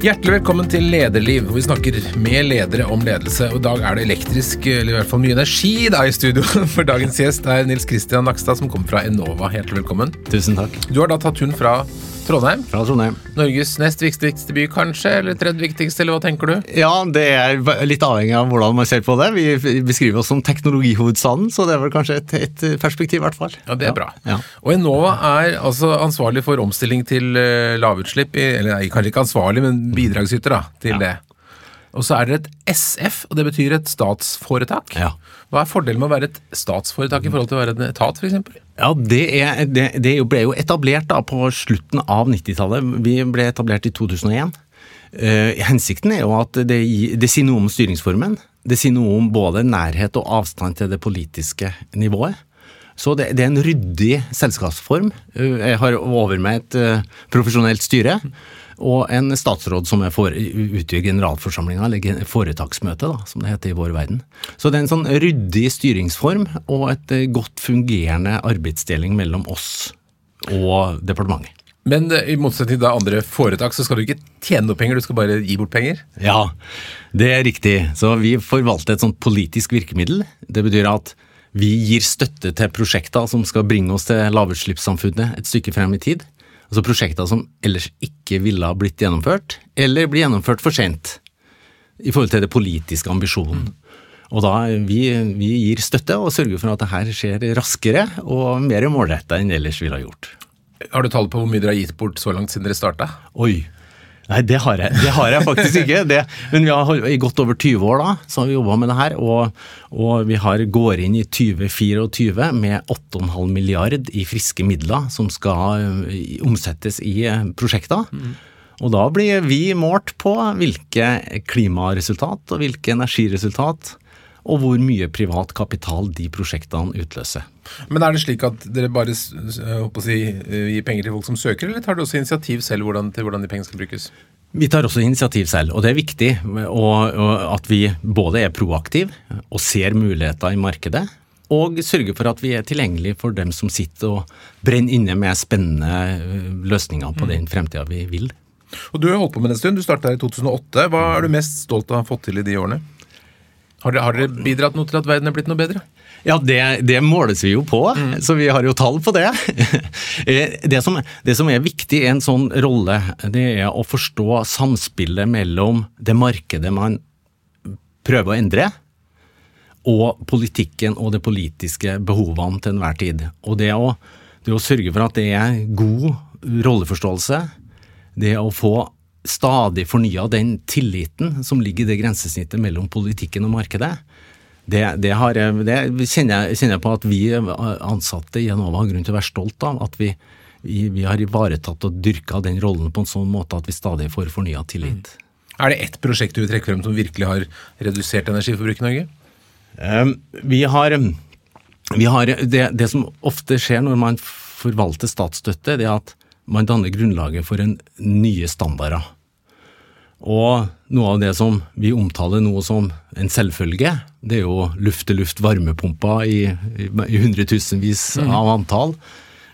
Hjertelig velkommen til Lederliv, hvor vi snakker med ledere om ledelse. Og I dag er det elektrisk, eller i hvert fall mye energi da i studio. For dagens gjest er Nils Kristian Nakstad, som kommer fra Enova. Hjertelig velkommen. Tusen takk. Du har da tatt hun fra Trondheim. Fra Trondheim. Norges nest viktigste by, kanskje? Eller tredje viktigste, eller hva tenker du? Ja, det er litt avhengig av hvordan man ser på det. Vi beskriver oss som teknologihovedstaden, så det er vel kanskje et, et perspektiv, i hvert fall. Ja, det er bra. Ja. Og Enova er altså ansvarlig for omstilling til uh, lavutslipp, eller nei, kanskje ikke ansvarlig, men bidragsyter da, til Ja. det. Og så er det et SF, og det betyr et statsforetak. Ja. Hva er fordelen med å være et statsforetak i forhold til å være en etat, f.eks.? Ja, det, er, det, det ble jo etablert da på slutten av 90-tallet. Vi ble etablert i 2001. Eh, hensikten er jo at det, det sier noe om styringsformen. Det sier noe om både nærhet og avstand til det politiske nivået. Så det, det er en ryddig selskapsform. Eh, Jeg har over meg et eh, profesjonelt styre. Og en statsråd som er for, utgjør generalforsamlinga, eller foretaksmøte, da, som det heter i vår verden. Så det er en sånn ryddig styringsform og et eh, godt fungerende arbeidsdeling mellom oss og departementet. Men eh, i motsetning til andre foretak, så skal du ikke tjene noe penger, du skal bare gi bort penger. Ja, det er riktig. Så vi forvalter et sånt politisk virkemiddel. Det betyr at vi gir støtte til prosjekter som skal bringe oss til lavutslippssamfunnet et stykke frem i tid. Altså prosjekter som ellers ikke ville ha blitt gjennomført, eller blir gjennomført for sent i forhold til det politiske ambisjonen. Og da vi, vi gir støtte og sørger for at det her skjer raskere og mer målretta enn ellers ville ha gjort. Har du tall på hvor mye dere har gitt bort så langt siden dere starta? Oi. Nei, det har jeg, det har jeg faktisk ikke. Det, men vi har i godt over 20 år da, så har vi jobba med det her. Og, og vi har går inn i 2024 med 8,5 milliard i friske midler som skal eh, omsettes i prosjekter. prosjekter. Og da blir vi målt på hvilke klimaresultat og hvilke energiresultat, og hvor mye privat kapital de prosjektene utløser. Men er det slik at dere bare si, eh, gir penger til folk som søker, eller tar du også initiativ selv hvordan, til hvordan de pengene skal brukes? Vi tar også initiativ selv, og det er viktig og, og at vi både er proaktive og ser muligheter i markedet, og sørger for at vi er tilgjengelige for dem som sitter og brenner inne med spennende løsninger på den fremtida vi vil. Og Du har holdt på med det en stund, du starta i 2008. Hva er du mest stolt av å ha fått til i de årene? Har dere, har dere bidratt noe til at verden er blitt noe bedre? Ja, det, det måles vi jo på, så vi har jo tall på det. Eh, det, som, det som er viktig i en sånn rolle, det er å forstå samspillet mellom det markedet man prøver å endre, og politikken og de politiske behovene til enhver tid. Og det å, det å sørge for at det er god rolleforståelse, det å få stadig fornya den tilliten som ligger i det grensesnittet mellom politikken og markedet, det, det, har, det kjenner, jeg, kjenner jeg på at vi ansatte i Enova har grunn til å være stolt av. At vi, vi, vi har ivaretatt og dyrka den rollen på en sånn måte at vi stadig får fornya tillit. Er det ett prosjekt du vil trekke frem som virkelig har redusert energiforbruket i Norge? Um, vi har, vi har det, det som ofte skjer når man forvalter statsstøtte, det er at man danner grunnlaget for en nye standarder. Og noe av det som vi omtaler noe som en selvfølge, det er jo luft-til-luft varmepumper i, i, hundretusenvis av antall.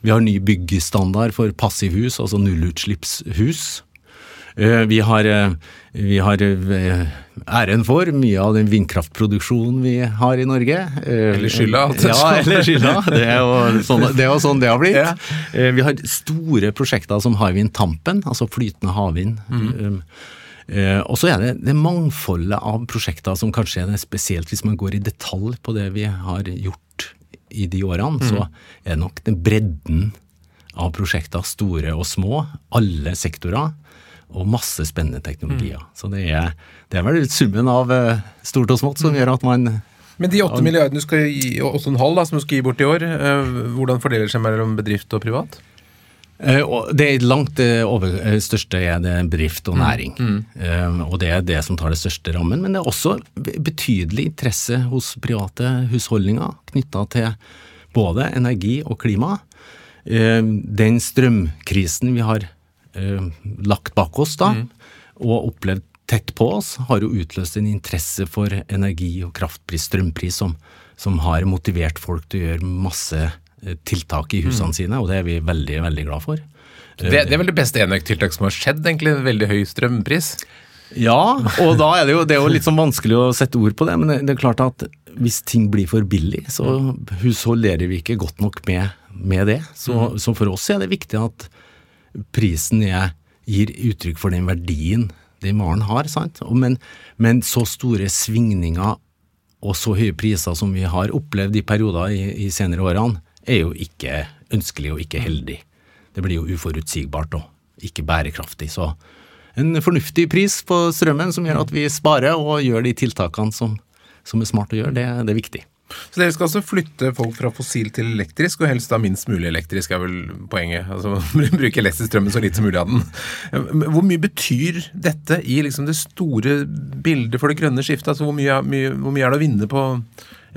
Vi har ny byggestandard for passivhus, altså nullutslippshus. Eh, Vi har, eh, vi har eh, æren for mye av den vindkraftproduksjonen vi har i Norge. Eller skylda. Ja, eller skylda. Det er jo sånn det, jo sånn det har blitt. Ja. Vi har store prosjekter som Hywind Tampen, altså flytende havvind. Mm. Eh, Og så er det det mangfoldet av prosjekter som kanskje er det spesielt hvis man går i detalj på det vi har gjort i de årene, så Mm. er det nok den bredden av prosjekter, store og små, alle sektorer, og masse spennende teknologier. Mm. Så det er, det er vel summen av eh, stort og smått som gjør at man Men de 8 milliardene du skal gi, 8,5 da, som du skal gi bort i år, eh, hvordan fordeler seg mellom bedrift og privat? Eh, Det er langt det over, eh, største er det bedrift Mm. og næring. Eh, og det er det som tar det største rammen. Men det er også betydelig interesse hos private husholdninger knytta til både energi og klima. Eh, den strømkrisen vi har eh, lagt bak oss da, og opplevd tett på oss, har jo utløst en interesse for energi- og kraftpris, strømpris, som, som har motivert folk til å gjøre masse tiltak i husene sine, og det er vi veldig, veldig glad for. Det, det er vel det beste enøktiltaket som har skjedd, egentlig. En veldig høy strømpris. Ja, og da er det jo, det er jo litt sånn vanskelig å sette ord på det, men det er klart at hvis ting blir for billig, så husholderer vi ikke godt nok med, med det. Så, så, for oss er det viktig at prisen er, gir uttrykk for den verdien den varen har. sant? Men, men, så store svingninger og så høye priser som vi har opplevd i perioder i, i senere årene, er jo ikke ønskelig og ikke heldig. Det blir jo uforutsigbart og ikke bærekraftig. Så en fornuftig pris på strømmen som gjør at vi sparer og gjør de tiltakene som, som er smart å gjøre, det, det er viktig. Så dere skal altså flytte folk fra fossil til elektrisk, og helst da minst mulig elektrisk, er vel poenget. Altså bruke elektrisk strømmen så lite som mulig av den. Hvor mye betyr dette i liksom det store bildet for det grønne skiftet? Altså hvor mye, mye, hvor mye er det å vinne på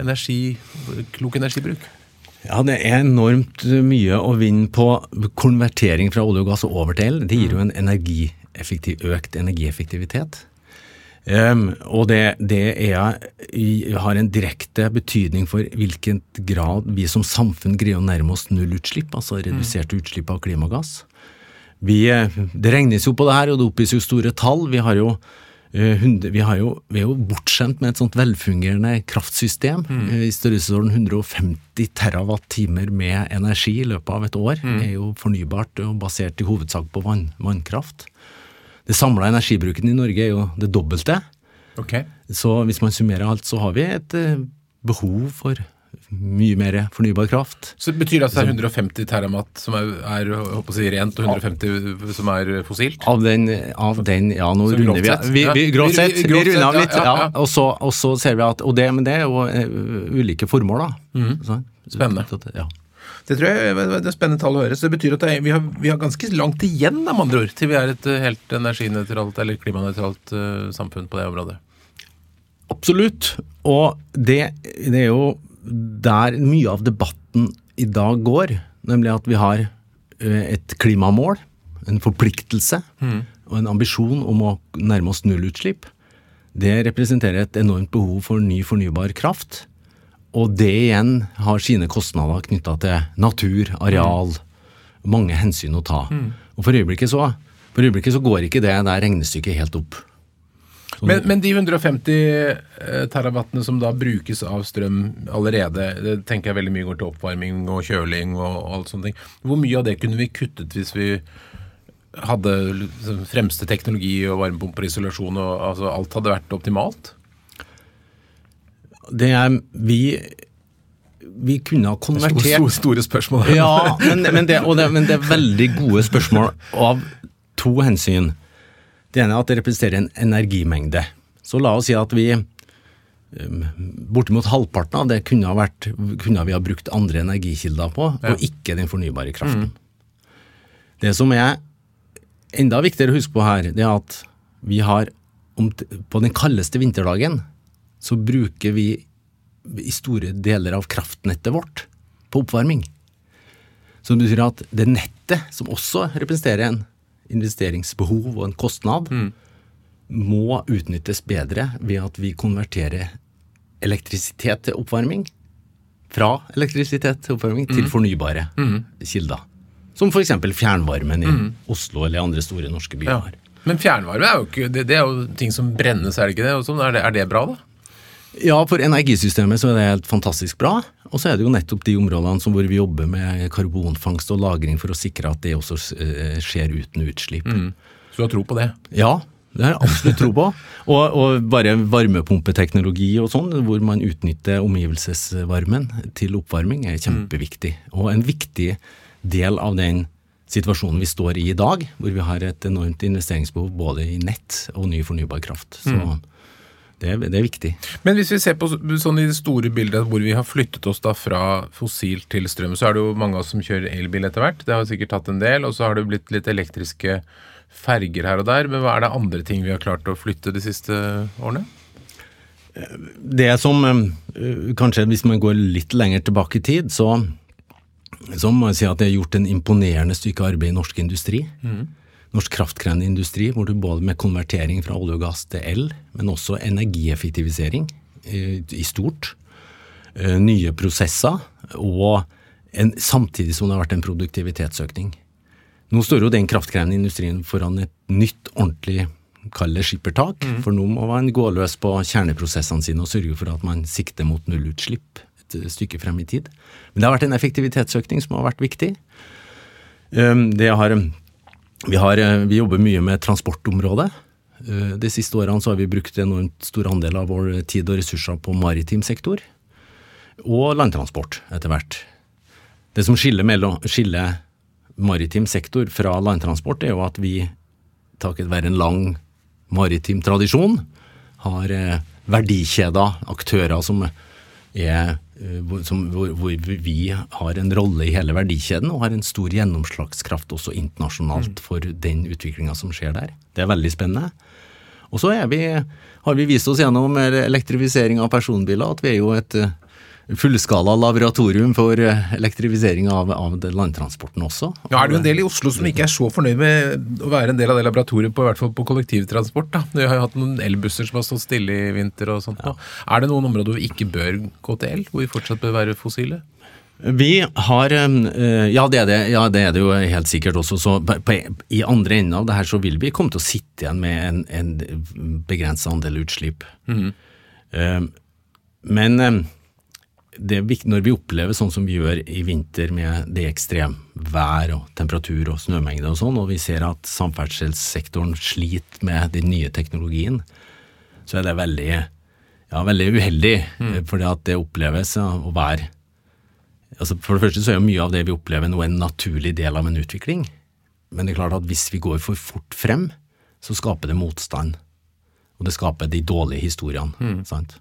energi, klok energibruk? Ja, det er enormt mye å vinne på konvertering fra olje og gass over til el. Det gir jo en energieffektiv, økt energieffektivitet. Um, og det, det er, har en direkte betydning for hvilken grad vi som samfunn greier å nærme oss nullutslipp, altså reduserte utslipp av klimagass. Vi, det regnes jo på det her, og det oppgis jo store tall. Vi, har jo, vi, har jo, vi, er jo bortskjemt med et sånt velfungerende kraftsystem mm. uh, i størrelsesorden 150 TWh med energi i løpet av et år. Mm. Er jo fornybart og basert i hovedsak på vann, vannkraft. Det samla energibruken i Norge er jo det dobbelte. Okay. Så hvis man summerer alt, så har vi et eh, behov for mye mer fornybar kraft. Så det betyr at det er 150 teramat som er, er si, rent, og 150 som er fossilt? Av den, av den ja, nå så runder vi vi, vi, Grovt sett. Vi, vi, runder av litt, ja, ja, ja. Og, så, og, så, ser vi at Og det, men det er jo uh, ulike formål, da. Mm. Så, Spennende. Ja. Det tror jeg det er spennende tall å høre. Så det betyr at det er, vi, har, vi, har, ganske langt igjen med andre ord, til vi er et eh, helt energinøytralt eller klimanøytralt uh, samfunn på det området. Absolutt. Og det, det, er jo der mye av debatten i dag går. Nemlig at vi har uh, et klimamål, en forpliktelse mm. og en ambisjon om å nærme oss nullutslipp. Det representerer et enormt behov for ny fornybar kraft. Og det igjen har sine kostnader knytta til natur, areal, mange hensyn å ta. Mm. Og for øyeblikket, så, for øyeblikket så går ikke det der regnestykket helt opp. Men, men, de 150 eh, terawattene som da brukes av strøm allerede, det tenker jeg veldig mye går til oppvarming og kjøling og, og alt sånne ting. Hvor mye av det kunne vi kuttet hvis vi hadde liksom, fremste teknologi og varmepumper og isolasjon og altså, alt hadde vært optimalt? det er vi vi kunne ha konvertert Store, store spørsmål. ja, men, men, det, det, men, det, er veldig gode spørsmål av to hensyn. Det ene er at det representerer en energimengde. Så la oss si at vi um, Bortimot halvparten av det kunne, ha vært, kunne vi ha brukt andre energikilder på, ja. og ikke den fornybare kraften. Mm. Det som er enda viktigere å huske på her, det er at vi har på den kaldeste vinterdagen så bruker vi i store deler av kraftnettet vårt på oppvarming. Så det betyr at det nettet, som også representerer en investeringsbehov og en kostnad, mm. må utnyttes bedre ved at vi konverterer elektrisitet til oppvarming fra elektrisitet til oppvarming mm. til fornybare mm. kilder. Som f.eks. fjernvarmen i mm. Oslo eller andre store norske byer. Ja. Men fjernvarme er jo ikke, det, det, er jo ting som brennes, er det ikke det? Sånn, er det? Er det bra, da? Ja, for energisystemet så er det helt fantastisk bra. Og så er det jo nettopp de områdene hvor vi jobber med karbonfangst og -lagring for å sikre at det også eh, skjer uten utslipp. Mm. Så du har tro på det? Ja, det har jeg absolutt tro på. Og, og bare varmepumpeteknologi og sånn, hvor man utnytter omgivelsesvarmen til oppvarming, er kjempeviktig. Og en viktig del av den situasjonen vi står i i dag, hvor vi har et enormt investeringsbehov både i nett og ny fornybar kraft. Så mm. Det, det, er viktig. Men hvis vi ser på sånn i det store bildet hvor vi har flyttet oss da fra fossil til strøm, så er det jo mange av oss som kjører elbil etter hvert. Det har sikkert tatt en del. Og så har det blitt litt elektriske ferger her og der. Men hva er det andre ting vi har klart å flytte de siste årene? Det som eh, Kanskje hvis man går litt lenger tilbake i tid, så, så må jeg si at det er gjort en imponerende stykke arbeid i norsk industri. Mm norsk kraftkrevende industri, hvor du både med konvertering fra olje og gass til el, men også energieffektivisering i stort, eh, nye prosesser og en, samtidig som det har vært en produktivitetsøkning. Nå står jo den kraftkrevende industrien foran et nytt, ordentlig kall det skippertak, mm. for nå må man gå løs på kjerneprosessene sine og sørge for at man sikter mot nullutslipp et stykke frem i tid. Men det har vært en effektivitetsøkning som har vært viktig. Um, det har, vi, har, vi jobber mye med transportområdet. Uh, de siste årene har vi brukt en enormt stor andel av vår tid og ressurser på maritim sektor, og landtransport etter hvert. Det som skiller, mellom, skiller maritim sektor fra landtransport, er jo at vi, takket være en lang maritim tradisjon, har eh, verdikjeder, aktører som er eh, som, hvor, hvor, vi har en rolle i hele verdikjeden og har en stor gjennomslagskraft også internasjonalt mm. for den utviklinga som skjer der. Det er veldig spennende. Og så har vi vist oss gjennom elektrifisering av personbiler at vi er jo et eh, fullskala laboratorium for eh, elektrifisering av, av landtransporten også. Ja, Er det jo en del i Oslo som ikke er så fornøyd med å være en del av det laboratoriet, på, i hvert fall på kollektivtransport? da. Vi har jo hatt noen elbusser som har stått stille i vinter og sånt. Ja. Er det noen områder hvor vi ikke bør gå til el, hvor vi fortsatt bør være fossile? Vi har eh, ja det, det, ja, det er det, jo helt sikkert også. Så på, I andre enden av det her så vil vi komme til å sitte igjen med en, en begrenset andel utslipp. Mm. Men det når vi opplever sånn som vi gjør i vinter med det ekstremvær og temperatur og snømengde og sånn, og vi ser at samferdselssektoren sliter med den nye teknologien, så er det veldig, ja, veldig uheldig. Mm. For at det oppleves å være altså For det første så er jo mye av det vi opplever nå en naturlig del av en utvikling. Men det er klart at hvis vi går for fort frem, så skaper det motstand. Og det skaper de dårlige historiene. Mm. sant?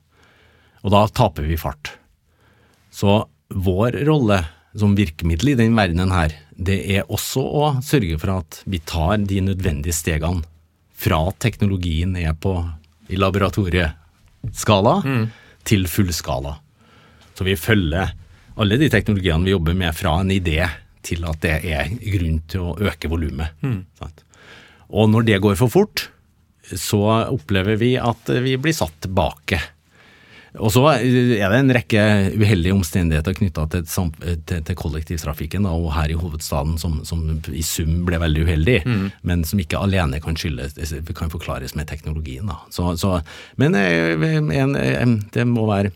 Og da taper vi fart. Så vår rolle som virkemiddel i den verdenen her, det er også å sørge for at vi tar de nødvendige stegene fra teknologien er på i laboratorieskala mm. til fullskala. Så vi følger alle de teknologiene vi jobber med fra en idé til at det er grunn til å øke volumet. Mm. Og når det går for fort, så opplever vi at vi blir satt tilbake. Og så er det en rekke uheldige omstendigheter knytta til, til, til, kollektivtrafikken, da, og her i hovedstaden, som, som, i sum ble veldig uheldig, mm. men som ikke alene kan skyldes, kan forklares med teknologien. Så, så, men eh, en, en, det må være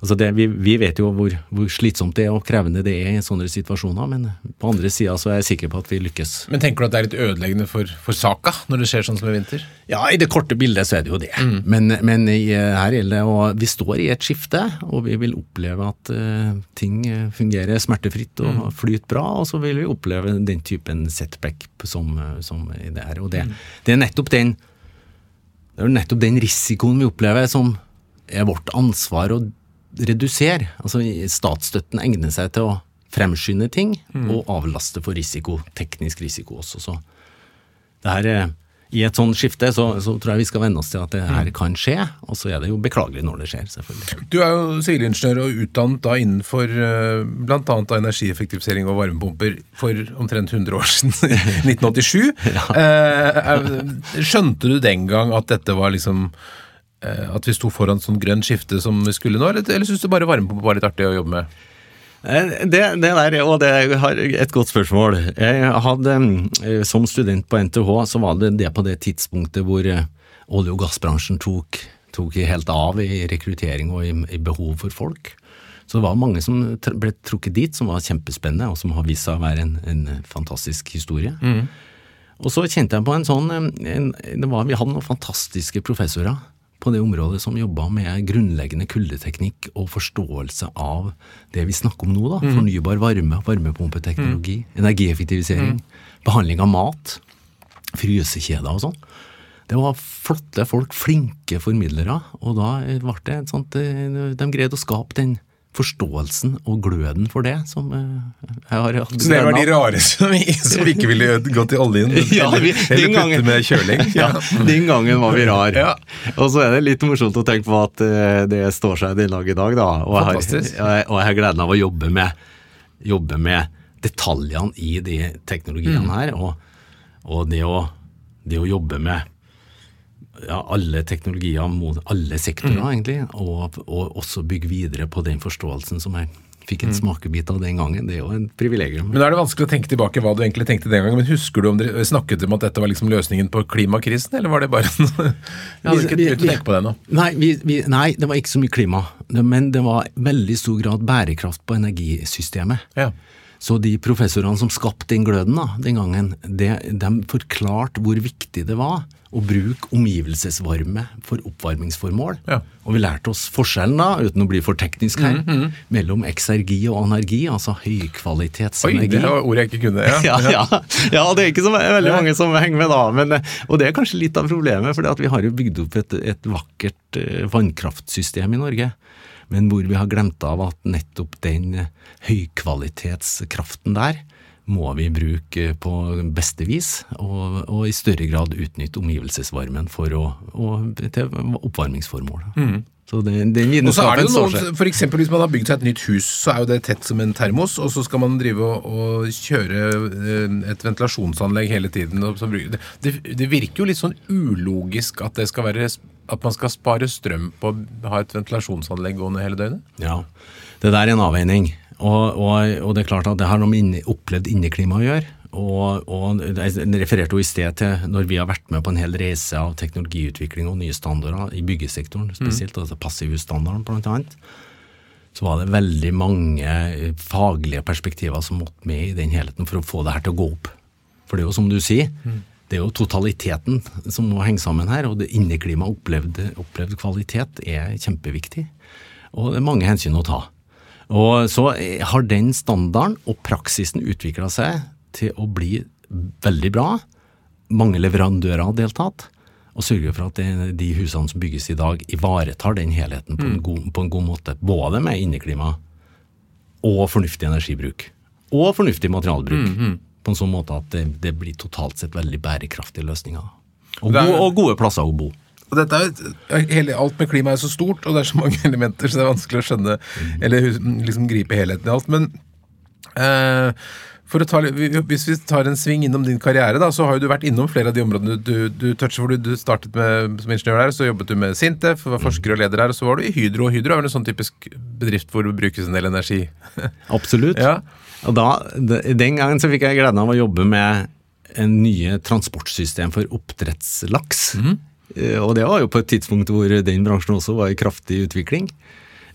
Altså det, vi, vi, vet jo hvor, hvor, slitsomt det er og krevende det er i sånne situasjoner, men på andre sida så er jeg sikker på at vi lykkes. Men tenker du at det er litt ødeleggende for, for saka når det skjer sånn som i vinter? Ja, i det korte bildet så er det jo det. Mm. Men, men i, her gjelder det og Vi står i et skifte, og vi vil oppleve at uh, ting fungerer smertefritt og mm. flyter bra, og så vil vi oppleve den typen setback som, som i det her. Og det, mm. det er nettopp den det er nettopp den risikoen vi opplever som er vårt ansvar å redusere. Altså Statsstøtten egner seg til å fremskynde ting mm. og avlaste for risiko, teknisk risiko også. Så det her er i et sånt skifte så, så, tror jeg vi skal venne oss til at det her mm. kan skje, og så er det jo beklagelig når det skjer, selvfølgelig. Du er jo sivilingeniør og utdannet da innenfor uh, bl.a. energieffektivisering og varmepumper for omtrent 100 år siden, 1987. ja. uh, skjønte du den gang at dette var liksom Eh, at vi sto foran sånn grønt skifte som vi skulle nå, eller, eller syns du bare varmepumpe var litt artig å jobbe med? Eh, det, det, der, og det har et godt spørsmål. Jeg hadde, eh, Som student på NTH så var det det på det tidspunktet hvor olje- og gassbransjen tok, tok helt av i rekruttering og i, i, behov for folk. Så det var mange som ble trukket dit, som var kjempespennende, og som har vist seg å være en, en fantastisk historie. Mm. Og så kjente jeg på en sånn en, var, Vi hadde noen fantastiske professorer på det området som jobba med grunnleggende kuldeteknikk og forståelse av det vi snakker om nå. da, mm. Fornybar varme, varmepumpeteknologi, mm. energieffektivisering, mm. behandling av mat, frysekjeder og sånn. Det var flotte folk, flinke formidlere, og da ble det et sånt eh, De greide å skape den forståelsen og gløden for det som uh, jeg har hatt Så det var de rare som, som ikke ville gå til oljen, ja, vi, eller, putte med kjøling? ja, den gangen var vi rar. Ja. Og så er det litt morsomt å tenke på at uh, det står seg den dag i dag, da. Og jeg, har, og jeg har gleden av å jobbe med, jobbe med detaljene i de teknologiene mm. her, og, og det, å, det å jobbe med ja, alle teknologier mot alle sektorer, mm. egentlig, og, og, også bygge videre på den forståelsen som jeg fikk en smakebit av den gangen. Det er jo en privilegium. Men er det vanskelig å tenke tilbake hva du egentlig tenkte den gangen? Men Husker du om dere snakket om at dette var liksom løsningen på klimakrisen, eller var det bare en Jeg hadde ikke Vi- begynt å tenke på det ennå. Nei, vi, vi, nei, det var ikke så mye klima. Men det var veldig stor grad bærekraft på energisystemet. Ja. Så de professorene som skapte den gløden da, den gangen, det, de forklarte hvor viktig det var å bruke omgivelsesvarme for oppvarmingsformål. Ja. Og vi lærte oss forskjellen, da, uten å bli for teknisk her, Mhm, mellom eksergi og anergi, altså Oi, det var ord jeg ikke kunne. Ja. Ja, ja. ja, det er ikke så veldig mange som henger med da. Men, og det er kanskje litt av problemet, for vi har jo bygd opp et, et vakkert eh, vannkraftsystem i Norge. Men hvor vi har glemt av at nettopp den høykvalitetskraften der må vi bruke på beste vis, og, og i større grad utnytte omgivelsesvarmen å, og, til oppvarmingsformål. Så den, den. Og så det vitenskapen jo står seg. for eksempel Hvis man har bygd seg et nytt hus, så er jo det tett som en termos, og så skal man drive og, og kjøre eh, et ventilasjonsanlegg hele tiden. Det, det virker jo litt sånn ulogisk at, det skal være, at man skal spare strøm på å ha et ventilasjonsanlegg gående hele døgnet. Ja, det der er en avveining. Og, og, og det er klart at det har noe med opplevd inneklima å gjøre. Og, og Jeg refererte jo i sted til når vi har vært med på en hel reise av teknologiutvikling og nye standarder i byggesektoren, spesielt altså passivhusstandarden bl.a. Så var det veldig mange eh, faglige perspektiver som måtte med i den helheten for å få det her til å gå opp. For det er jo som du sier, det er jo totaliteten som må henge sammen her, og det inneklima opplevd, opplevd kvalitet er kjempeviktig. Og det er mange hensyn å ta. Og så eh, har den standarden og praksisen utvikla seg til å bli veldig bra. Mange leverandører har deltatt. Og sørger for at det, de husene som bygges i dag, ivaretar den helheten på, en god, på en god måte. Både med inneklima og fornuftig energibruk. Og fornuftig materialbruk. På en sånn måte at det, det blir totalt sett veldig bærekraftige løsninger. Og, er- gode, og gode plasser å bo. Og dette er, hele, alt med klima er så stort, og det er så mange elementer, så det er vanskelig å skjønne eller liksom gripe helheten i alt. Men eh, ta, hvis vi tar en sving innom din karriere, da, så har jo du vært innom flere av de områdene du, du toucher. hvor du, du startet med, som ingeniør der, så jobbet du med Sintef, var forsker og leder her, og så var du i Hydro. Hydro er vel en sånn typisk bedrift hvor det brukes en del energi. Absolutt. Ja. Og da, Den gangen så fikk jeg gleden av å jobbe med en nye transportsystem for oppdrettslaks. Mm. Og det var jo på et tidspunkt hvor den bransjen også var i kraftig utvikling.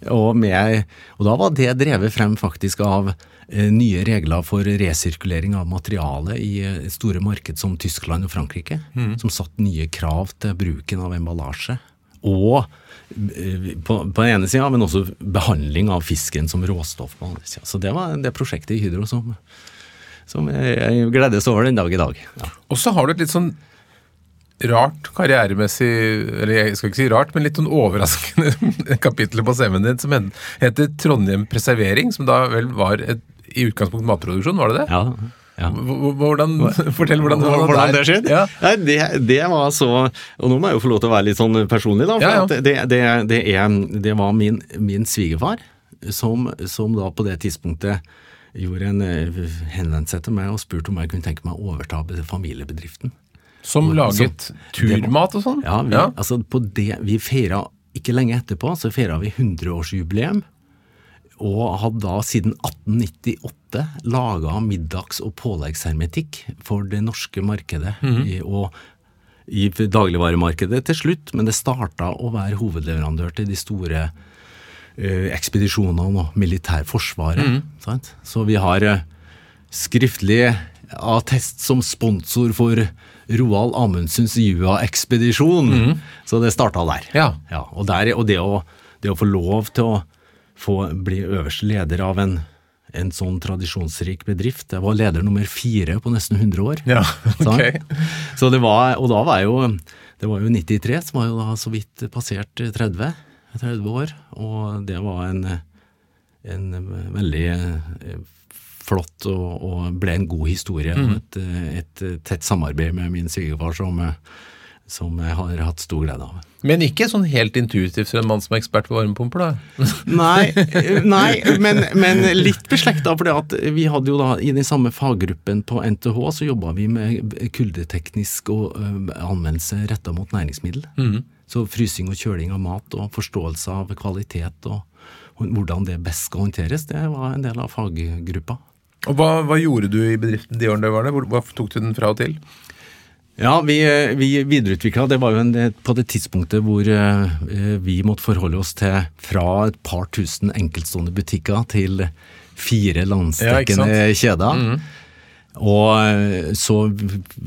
Og, med, og da var det drevet frem faktisk av nye regler for resirkulering av materiale i eh, store marked som Tyskland og Frankrike, som satte nye krav til bruken av emballasje. Og eh, på, på den ene sida, men også behandling av fisken som råstoff på den andre sida. Så det var det prosjektet i Hydro som, som jeg, jeg gledes over den dag i dag. Ja. Og så har du et litt sånn rart karrieremessig Eller jeg skal ikke si rart, men litt sånn overraskende kapittel på CV-en din som heter Trondheim Preservering, som da vel var et, i utgangspunkt matproduksjon, var det det? Ja, ja. Hvordan, fortell hvordan det Hvordan der. det skjedde? Ja. Nei, det, det var så Og nå må jeg jo få lov til å være litt sånn personlig, da. For Ja, ja. At det, det, det, er, det var min, min svigerfar som, som da på det tidspunktet gjorde en eh, henvendelse til meg og spurte om jeg kunne tenke meg å overta familiebedriften. Som laget turmat og sånn? Ja, vi, altså på det, vi feira ikke lenge etterpå, så feira vi 100-årsjubileum. Og hadde da siden 1898 laga middags- og påleggshermetikk for det norske markedet. i, og i dagligvaremarkedet til slutt, men det starta å være hovedleverandør til de store uh, ekspedisjonene og militærforsvaret. Sant? Så vi har uh, skriftlig attest som sponsor for Roald Amundsens Jua-ekspedisjon. Så det starta der. Ja. og, der, og det, å, det å få lov til å få bli øverste leder av en, en sånn tradisjonsrik bedrift Jeg var leder nummer fire på nesten 100 år. Ja, okay. Så det var, og da var jeg jo Det var jo 93, som var jo da så vidt passert 30, 30 år. Og det var en, en veldig eh, flott og, og ble en god historie. Og et, et tett samarbeid med min svigerfar som, som jeg har hatt stor glede av. Men ikke sånn helt intuitivt for en mann som er ekspert på varmepumper, da. Nei, nei men, men litt beslekta. For vi hadde jo da i den samme faggruppen på NTH, så jobba vi med kuldeteknisk og ø, anvendelse retta mot næringsmiddel. Så frysing og kjøling av mat og forståelse av kvalitet og hvordan det best skal håndteres, det var en del av faggruppa. Og hva, hva gjorde du i bedriften de årene du var der? Hva tok du den fra og til? Ja, vi, vi videreutvikla Det var jo en, på det tidspunktet hvor eh, vi måtte forholde oss til fra et par tusen enkeltstående butikker til fire landsdekkende Ja, kjeder. Og eh, så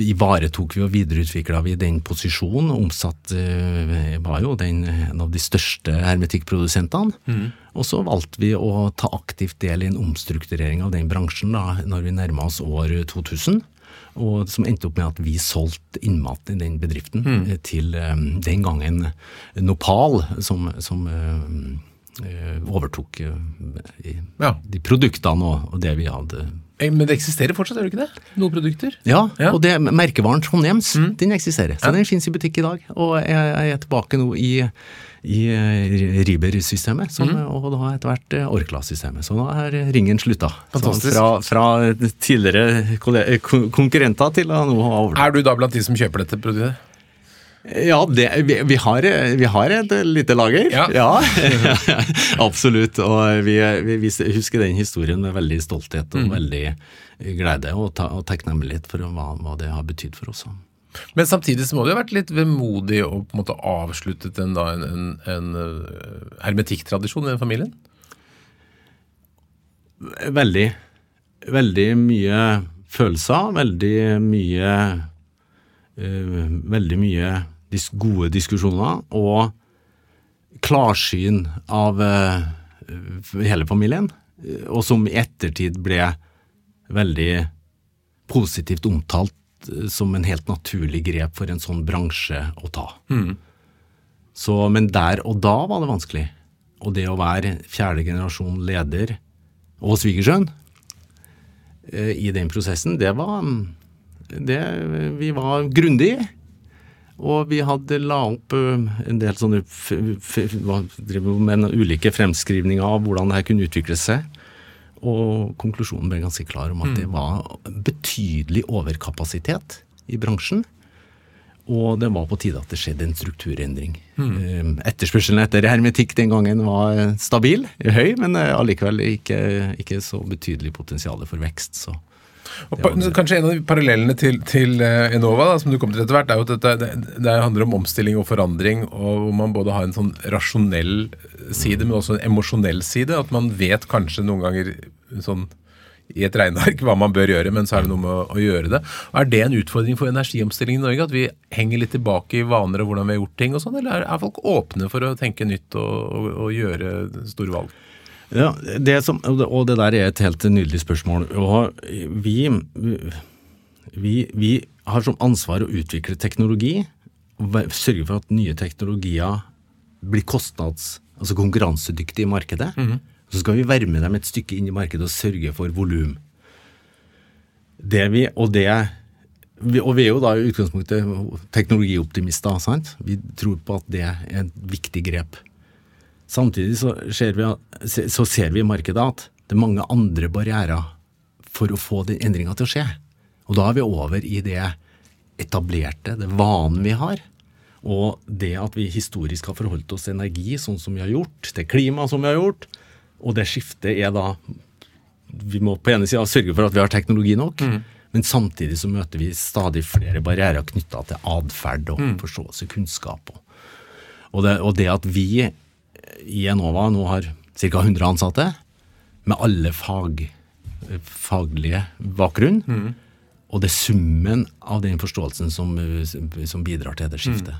ivaretok vi og videreutvikla vi den posisjonen. Omsatt eh, var jo den en av de største hermetikkprodusentene. Og så valgte vi å ta aktivt del i en omstrukturering av den bransjen da når vi nærma oss år 2000. Og som endte opp med at vi solgte innmat i den bedriften mm. til eh, den gangen Nopal, som, som eh, overtok Ja. de produktene og, og det vi hadde Men det eksisterer fortsatt, gjør det ikke det? Noen produkter? ja, Ja. og det merkevaren Trondheims, den eksisterer. Så Ja. den finnes i butikk i dag. Og jeg, jeg er tilbake nå i, i eh, Riber-systemet, som- og da etter hvert eh, Orkla-systemet. Så nå er ringen slutta. Fra, fra tidligere konkurrenter til å nå ha over. Er du da blant de som kjøper dette produktet? Ja, det, vi, vi, har, vi har et lite lager. Ja. absolutt. Og vi, vi, husker den historien med veldig stolthet Mm. og veldig glede og, ta, og takknemlighet for hva, hva det har betydd for oss. Men samtidig så må det jo ha vært litt vemodig å på en måte avsluttet en, en, en, en øh, hermetikktradisjon i den familien? Veldig. Veldig mye følelser, veldig mye uh, Veldig mye dis gode diskusjoner og klarsyn av uh, hele familien. eh, Og som i ettertid ble veldig positivt omtalt eh, som en helt naturlig grep for en sånn bransje å ta. Så, men der og da var det vanskelig. Og det å være fjerde generasjon leder og svigersønn eh, i den prosessen, det var det, Vi var grundige. Og vi hadde la opp eh, en del sånne f f f, ulike fremskrivninger av hvordan det her kunne utvikle seg. Og konklusjonen ble ganske klar om at det var betydelig overkapasitet i bransjen. Og det var på tide at det skjedde en strukturendring. Mm. Etterspørselen etter hermetikk den gangen var eh, stabil, høy, men eh, allikevel ikke, ikke så betydelig potensial for vekst. Så. Og kanskje en av de parallellene til, til eh, Enova da, som du kom til etter hvert, er jo at dette, det, det handler om omstilling og forandring, og hvor man både har en sånn rasjonell side, men også en emosjonell side. At man vet kanskje noen ganger sånn i et regneark hva man bør gjøre, men så er det noe med å, å gjøre det. Er det en utfordring for energiomstillingen i Norge? At vi henger litt tilbake i vaner og hvordan vi har gjort ting og sånn, eller er, er folk åpne for å tenke nytt og, og, og gjøre store valg? Ja, det som, og det- der er et helt nydelig spørsmål. Og vi, vi, vi har som ansvar å utvikle teknologi, og sørge for at nye teknologier blir kostnads, altså konkurransedyktige i markedet. Så skal vi være med dem et stykke inn i markedet og sørge for volum. Det vi, og det og vi er jo da i utgangspunktet teknologioptimister, sant? Vi tror på at det er et viktig grep. Samtidig så ser, vi, så ser vi i markedet at det er mange andre barrierer for å få den endringa til å skje. Og da er vi over i det etablerte, det vanen vi har. Og det at vi historisk har forholdt oss til energi sånn som vi har gjort, til klima som vi har gjort. Og det skiftet er da Vi må på ene sida sørge for at vi har teknologi nok, men samtidig så møter vi stadig flere barrierer knytta til atferd og forståelse, kunnskap. Og, og, det, og det at vi i Enova nå har ca. 100 ansatte, med alle fag, faglige bakgrunn. Og det er summen av den forståelsen som, som bidrar til det skiftet.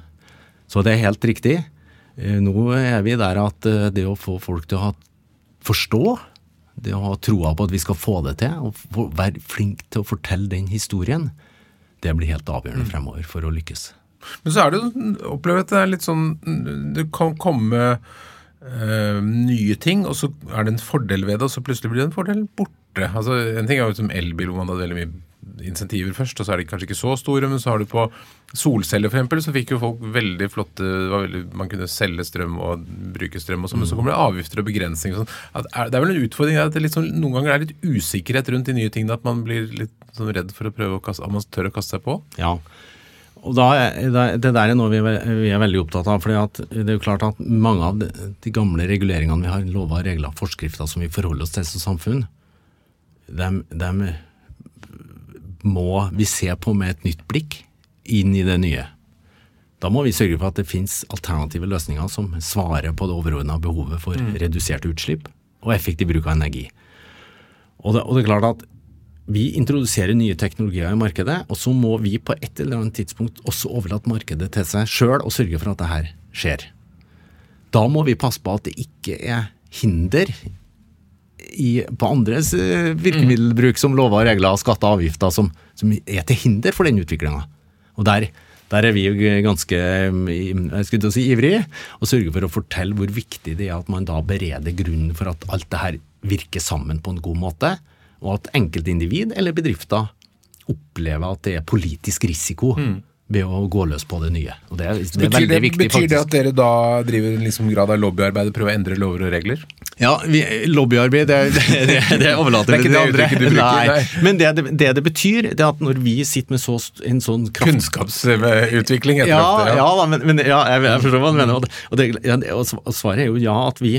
Så det er helt riktig. Eh, Nå er vi der at eh, det å få folk til å forstå, det å ha troa på at vi skal få det til, og være flink til å fortelle den historien, det blir helt avgjørende fremover for å lykkes. Men så er det opplever jeg at det er litt sånn Det kan komme eh, nye ting, og så er det en fordel ved det, og så plutselig blir den fordelen borte. Altså, En ting er jo som elbil, hvor man hadde veldig mye insentiver først, og så er de kanskje ikke så store, men så har du på solceller eksempel, så fikk jo folk veldig flotte var veldig, Man kunne selge strøm og bruke strøm og sånn, men så kommer det avgifter og begrensninger og sånn. At er, Det er vel en utfordring at det sånn, noen ganger er litt usikkerhet rundt de nye tingene, at man blir litt sånn redd for å prøve å kaste, at man tør å kaste seg på? Ja, Og da, Det der er noe vi vi er veldig opptatt av. fordi at det er jo klart at Mange av de, de gamle reguleringene vi har, lover, regler, forskrifter som vi forholder oss til som samfunn, dem, dem må vi se på med et nytt blikk inn i det nye. Da må vi sørge for at det finnes alternative løsninger som svarer på det overordna behovet for reduserte utslipp og effektiv bruk av energi. Og det, og det er klart at vi introduserer nye teknologier i markedet, og så må vi på et eller annet tidspunkt også overlate markedet til seg sjøl og sørge for at det her skjer. Da må vi passe på at det ikke er hinder i, på andres eh, virkemiddelbruk som lover og regler, skatter og avgifter, som, som er til hinder for den utviklinga. Der, der er vi ganske mm, jeg skulle si, ivrige, og sørger for å fortelle hvor viktig det er at man da bereder grunnen for at alt det her virker sammen på en god måte, og at enkeltindivid eller bedrifter opplever at det er politisk risiko ved å gå løs på det nye. Og det, er- det er Betyr det, viktig, betyr det at dere da driver en liksom grad av lobbyarbeid og prøver å endre lover og regler? Ja, vi, lobbyarbeid, det, det, det overlater Det er vi til det andre. du bruker, nei. Men det, det betyr, det er at når vi sitter med så, en sånn kraft... Kunnskapsutvikling etter Ja, ja, ja da, men, men ja, jeg, jeg forstår hva du mener. Og, ja, og svaret er jo ja, at vi,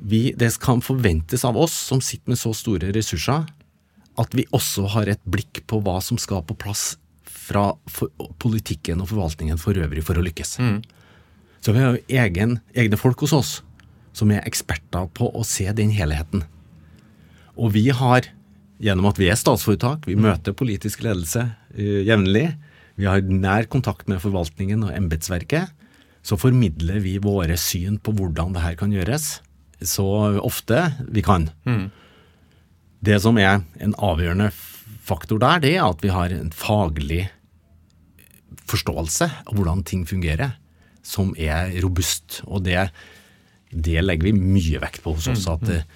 vi, det kan forventes av oss som sitter med så store ressurser, at vi også har et blikk på hva som skal på plass fra for, politikken og forvaltningen for øvrig for å lykkes. Så vi har jo egen, egne folk hos oss som er eksperter på å se den helheten. Og vi har, gjennom at vi er statsforetak, vi møter politisk ledelse uh, jevnlig, vi har nær kontakt med forvaltningen og embetsverket, så formidler vi våre syn på hvordan det her kan gjøres, så ofte vi kan. Det som er en avgjørende faktor der, det er at vi har en faglig forståelse av hvordan ting fungerer, som er robust. Og det, det legger vi mye vekt på hos oss. At eh,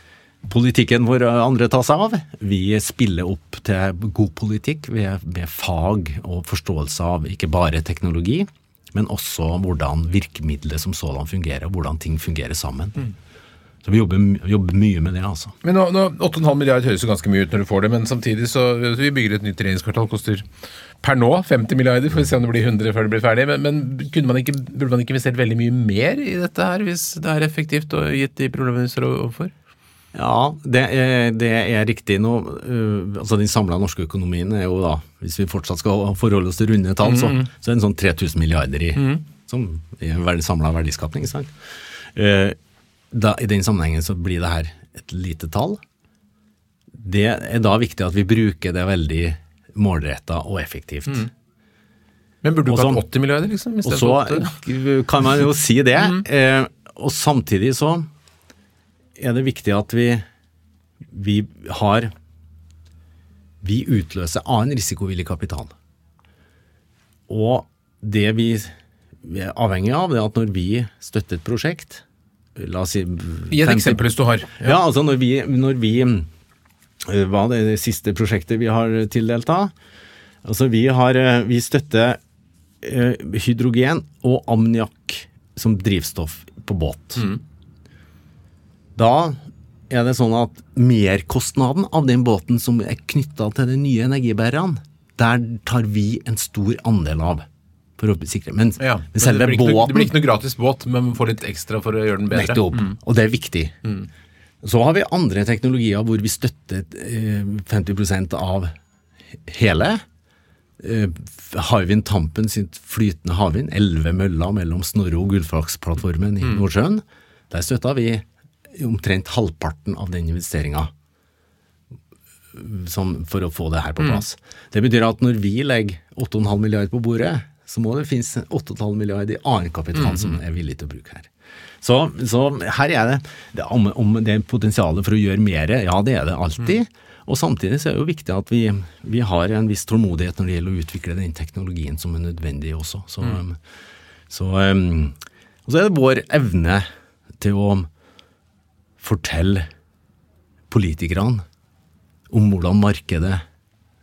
politikken vår andre tar seg av. Vi spiller opp til god politikk ved, ved fag og forståelse av ikke bare teknologi, men også hvordan virkemidlet som sådan fungerer, og hvordan ting fungerer sammen. Så vi jobber, jobber mye med det, altså. Men nå, nå 8,5 milliard høres jo ganske mye ut når du får det, men samtidig så vi bygger et nytt regjeringskvartal, koster per nå 50 milliarder, får vi se om det blir 100 før det blir ferdig. Men, men kunne man ikke, burde man ikke investert veldig mye mer i dette her, hvis det er effektivt og gitt de problemene vi står overfor? Ja, det er, det er riktig. Nå, øh, altså Den samla norske økonomien er jo da, hvis vi fortsatt skal forholde oss til runde tall, så, så er det en sånn 3000 milliarder i som er samla verdiskapning. sant? Eh, da, I den sammenhengen så blir det her et lite tall. Det er da viktig at vi bruker det veldig målretta og effektivt. Men burde du ikke hatt 80 milliarder, liksom? Og så kan man jo si det. Eh, og samtidig så er det viktig at vi, vi har Vi utløser annen risikovillig kapital. Og det vi, vi er avhengig av, det er at når vi støtter et prosjekt La oss si Gi et eksempel hvis du har. ja, altså når vi, når vi eh, Hva er det siste prosjektet vi har tildelt da? Altså vi har eh, Vi støtter eh, hydrogen og ammoniakk som drivstoff på båt. Da er det sånn at merkostnaden av den båten som er knytta til de nye energibærerne, der tar vi en stor andel av. For å sikre. Men, Ja, men selve det, båten noe, det blir ikke noe gratis båt, men man får litt ekstra for å gjøre den bedre. Nettopp. Og det er viktig. Så har vi andre teknologier hvor vi støtter eh, 50% av hele. Eh, Hywind Tampen sitt flytende havvind, elleve møller mellom Snorre og Gullfaks-plattformen i Nordsjøen. Der støtta vi omtrent halvparten av den investeringa for å få det her på plass. Det betyr at når vi legger 8,5 milliarder på bordet, så må det finnes 8,5 milliarder i annen kapital som er villig til å bruke her. Så, så her er det, det om, om det er potensialet for å gjøre mer, ja det er det alltid. Og samtidig så er det jo viktig at vi, vi har en viss tålmodighet når det gjelder å utvikle den teknologien som er nødvendig også. Så, mm. så, um, og så er det vår evne til å fortelle politikerne om hvordan markedet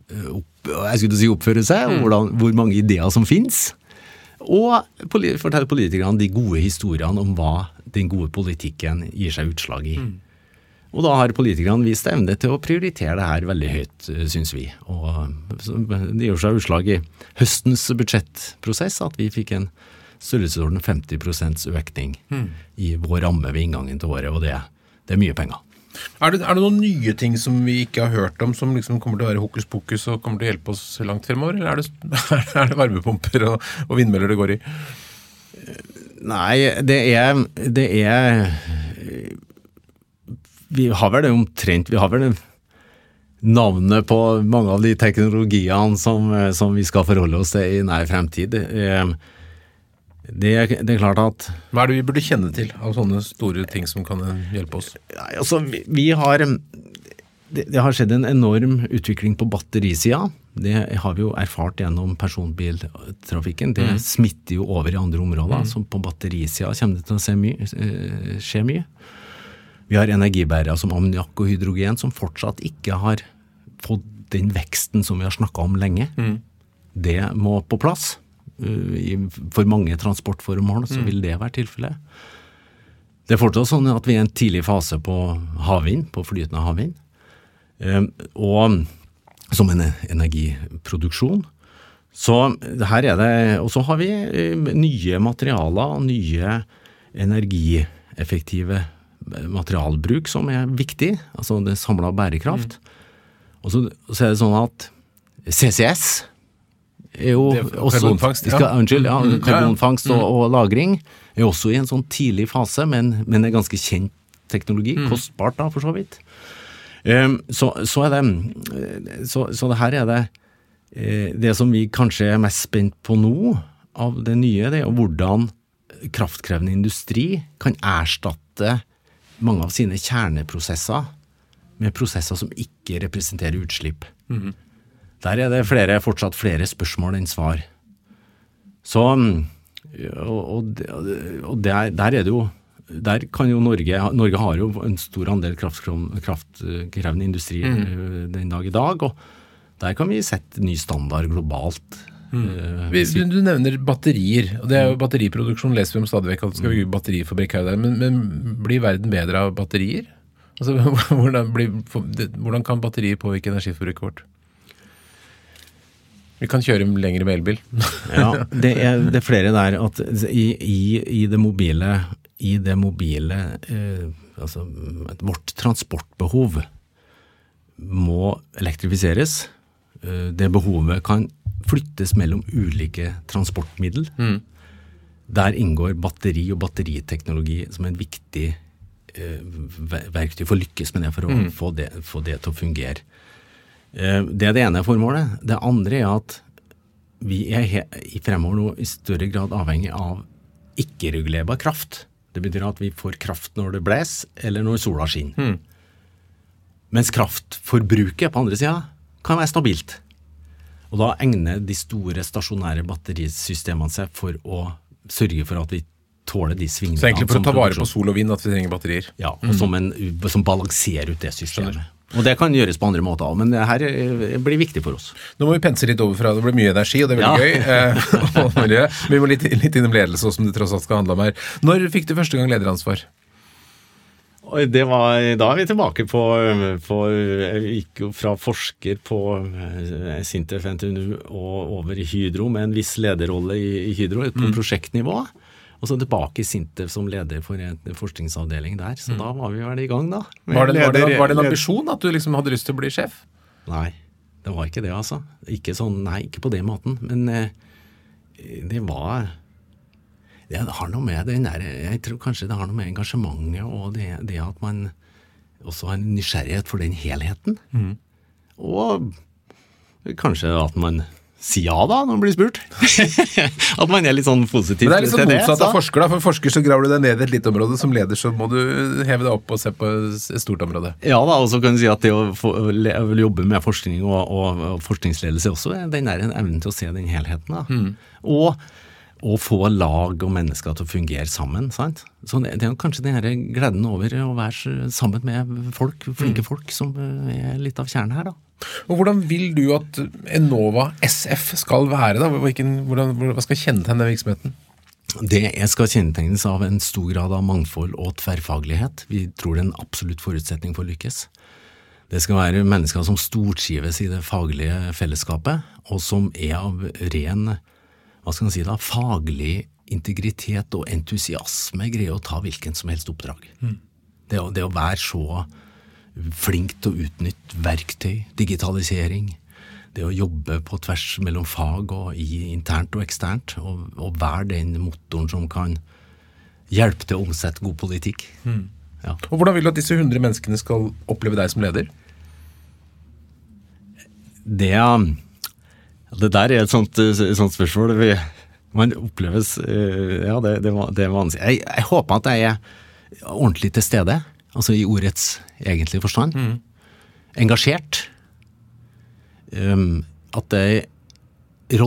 opp, jeg skulle si oppføre seg, mm. hvordan, hvor mange ideer som finnes. Og fortelle politikerne de gode historiene om hva den gode politikken gir seg utslag i. Og da har politikerne vist evne til å prioritere det her veldig høyt, syns vi. Og Det gjør seg utslag i høstens budsjettprosess at vi fikk en størrelsesorden 50% økning mm. i vår ramme ved inngangen til året, og det, det er mye penger. Er det, er det, noen nye ting som vi ikke har hørt om, som liksom kommer til å være hokus pokus og kommer til å hjelpe oss langt fremover? Eller er det, er det varmepumper og, og, vindmøller det går i? Nei, det er, det er Vi har vel det omtrent Vi har vel navnet på mange av de teknologiene som, som vi skal forholde oss til i nær fremtid. Eh, det, det, er klart at Hva er det vi burde kjenne til av sånne store ting som kan hjelpe oss? Altså, vi, vi har det, det, har skjedd en enorm utvikling på batterisida. Det har vi jo erfart gjennom personbiltrafikken. Det mm. smitter jo over i andre områder. Mm. Så på batterisida kommer det til å mye, eh, skje mye. Vi har energibærere som ammoniakk og hydrogen som fortsatt ikke har fått den veksten som vi har snakka om lenge. Mm. Det må på plass. Eh, for mange transportformål, så mm. vil det være tilfellet. Det er fortsatt sånn at vi er i en tidlig fase på havvind, på flytende havvind. Eh, og som en energiproduksjon. Så her er det Og så har vi eh, nye materialer, nye energieffektive materialbruk som er viktig. Altså det samla bærekraft. Mm. Og så, så er det sånn at CCS er jo også, Karbonfangst, ja. Skal, unnskyld, ja, mm. karbonfangst og, og, lagring er også i en sånn tidlig fase, men, men er ganske kjent teknologi. Mm. Kostbart, da, for så vidt. Um, så, så, er det så, så, det her er det eh, Det som vi kanskje er mest spent på nå, av det nye, det er hvordan kraftkrevende industri kan erstatte mange av sine kjerneprosesser med prosesser som ikke representerer utslipp. Mm. Der er det flere, fortsatt flere spørsmål enn svar. Så Og, og, og der, der, er det jo der kan jo Norge Norge har jo en stor andel kraftkrevende industri mm. Eh, den dag i dag, og der kan vi sette ny standard globalt. Mm. Uh, du, du, nevner batterier. og det er jo mm. Batteriproduksjon leser vi om stadig vekk skal bygge batterifabrikk her og der. Men, men, blir verden bedre av batterier? Altså, hvordan, blir, hvordan kan batterier påvirke energiforbruket vårt? Vi kan kjøre lengre med elbil. ja, det er, det er, flere der at i, i, i det mobile, i det mobile eh, altså vårt transportbehov må elektrifiseres. Eh, det behovet kan flyttes mellom ulike transportmiddel. Mm. Der inngår batteri og batteriteknologi som en viktig eh, verktøy for å lykkes med det, for å mm. få, det, få det til å fungere. Eh, det er det ene formålet. Det andre er at vi er i fremover nå i større grad avhengig av ikke-regulerbar kraft. Det betyr at vi får kraft når det blåser, eller når sola skinner. Mm. Mens kraftforbruket på andre sida kan være stabilt. Og da egner de store stasjonære batterisystemene seg for å sørge for at vi tåler de svingningene. Så egentlig for å ta vare på sol og vind at vi trenger batterier? Ja, og mm. som, en, som balanserer ut det systemet. Skjønner. Og det kan gjøres på andre måter òg, men det her eh, blir viktig for oss. Nå må vi pense litt over fra det blir mye energi, og det er veldig ja. gøy. Eh, vi må litt, litt innom ledelse, som det tross alt skal handle om her. Når fikk du første gang lederansvar? Det var, da er vi tilbake på, på Jeg gikk jo fra forsker på eh, Sintef NTNU og over i Hydro med en viss lederrolle i, i Hydro på mm. prosjektnivå. Og så tilbake i Sintef som leder for en forskningsavdeling der. Så mm. da var vi vel i gang, da. Var det, var, det, var det, en ambisjon at du liksom hadde lyst til å bli sjef? Nei, det var ikke det, altså. Ikke sånn, nei, ikke på den måten. Men eh, det var Det har noe med den der Jeg tror kanskje det har noe med engasjementet og det, det at man også har en nysgjerrighet for den helheten. Mm. Og kanskje at man si ja da, når man blir spurt. at man er litt sånn positiv til det. Det er litt sånn motsatt av forsker. da, For forsker så graver du deg ned i et lite område. Som leder så må du heve deg opp og se på et stort område. Ja da, og så kan du si at det å, få, å jobbe med forskning og, og, og, forskningsledelse også, den er en evne til å se den helheten. da. Mm. Og, å få lag og mennesker til å fungere sammen. sant? Så Det, det er kanskje den gleden over å være sammen med folk, flinke mm. folk, som er litt av kjernen her. da. Og Hvordan vil du at Enova SF skal være? da? Hvilken, hvordan, hva skal kjennetegne den virksomheten? Det skal kjennetegnes av en stor grad av mangfold og tverrfaglighet. Vi tror det er en absolutt forutsetning for å lykkes. Det skal være mennesker som stortrives i det faglige fellesskapet, og som er av ren hva skal man si da, faglig integritet og entusiasme greier å ta hvilken som helst oppdrag. Mm. Det, å, det, å, være så flink til å utnytte verktøy, digitalisering, det å jobbe på tvers mellom fag og i internt og eksternt, og, og være den motoren som kan hjelpe til å omsette god politikk. Mm. Ja. Og Hvordan vil du at disse 100 menneskene skal oppleve deg som leder? Det, det der er et sånt, et sånt spørsmål. Man oppleves eh, Ja, det, det, det er vanskelig. Jeg, jeg, håper at jeg er ordentlig til stede, altså i ordets egentlige forstand. Mm. Engasjert. Um, at det er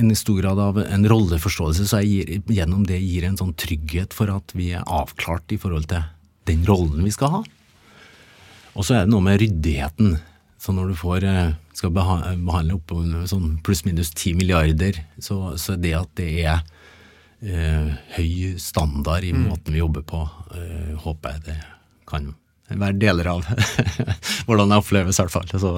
en stor grad av en rolleforståelse, så jeg gir, gjennom det gir en sånn trygghet for at vi er avklart i forhold til den rollen vi skal ha. Og så er det noe med ryddigheten. Så når du får, eh, skal behandle opp sånn pluss-minus ti milliarder, så, så det at det er eh, høy standard i mm. måten vi jobber på, eh, håper jeg det kan være deler av hvordan det oppleves, i hvert fall. Så,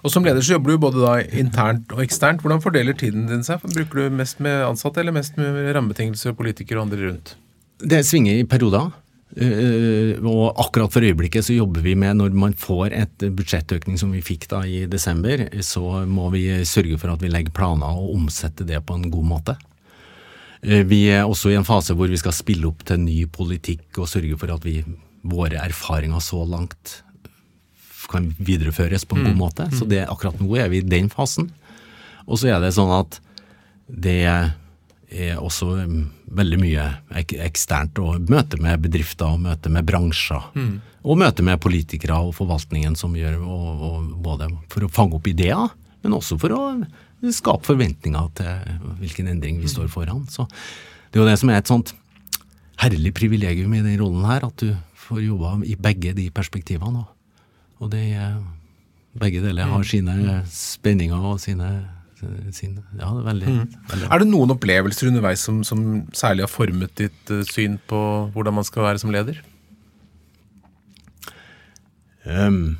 og Som leder så jobber du både da internt og eksternt. Hvordan fordeler tiden din seg? Bruker du mest med ansatte eller mest med rammebetingelser, politikere og andre rundt? Det svinger i perioder. Uh, og akkurat for øyeblikket så jobber vi med, når man får et budsjettøkning som vi fikk da i desember, så må vi sørge for at vi legger planer og omsetter det på en god måte. Uh, vi er også i en fase hvor vi skal spille opp til ny politikk og sørge for at vi, våre erfaringer så langt kan videreføres på en mm. god måte. Så det, akkurat nå er vi i den fasen. Og så er det sånn at det er også um, veldig mye ek eksternt. Og møte med bedrifter og møte med bransjer. Mm. Og møte med politikere og forvaltningen som gjør og, og både for å fange opp ideer, men også for å skape forventninger til hvilken endring vi står foran. Så det er jo det som er et sånt herlig privilegium i den rollen her, at du får jobba i begge de perspektivene. Og det begge deler har mm. sine spenninger og sine sine ja, det er, veldig, mm. veldig, er det noen opplevelser underveis som, som særlig har formet ditt uh, syn på hvordan man skal være som leder? Um,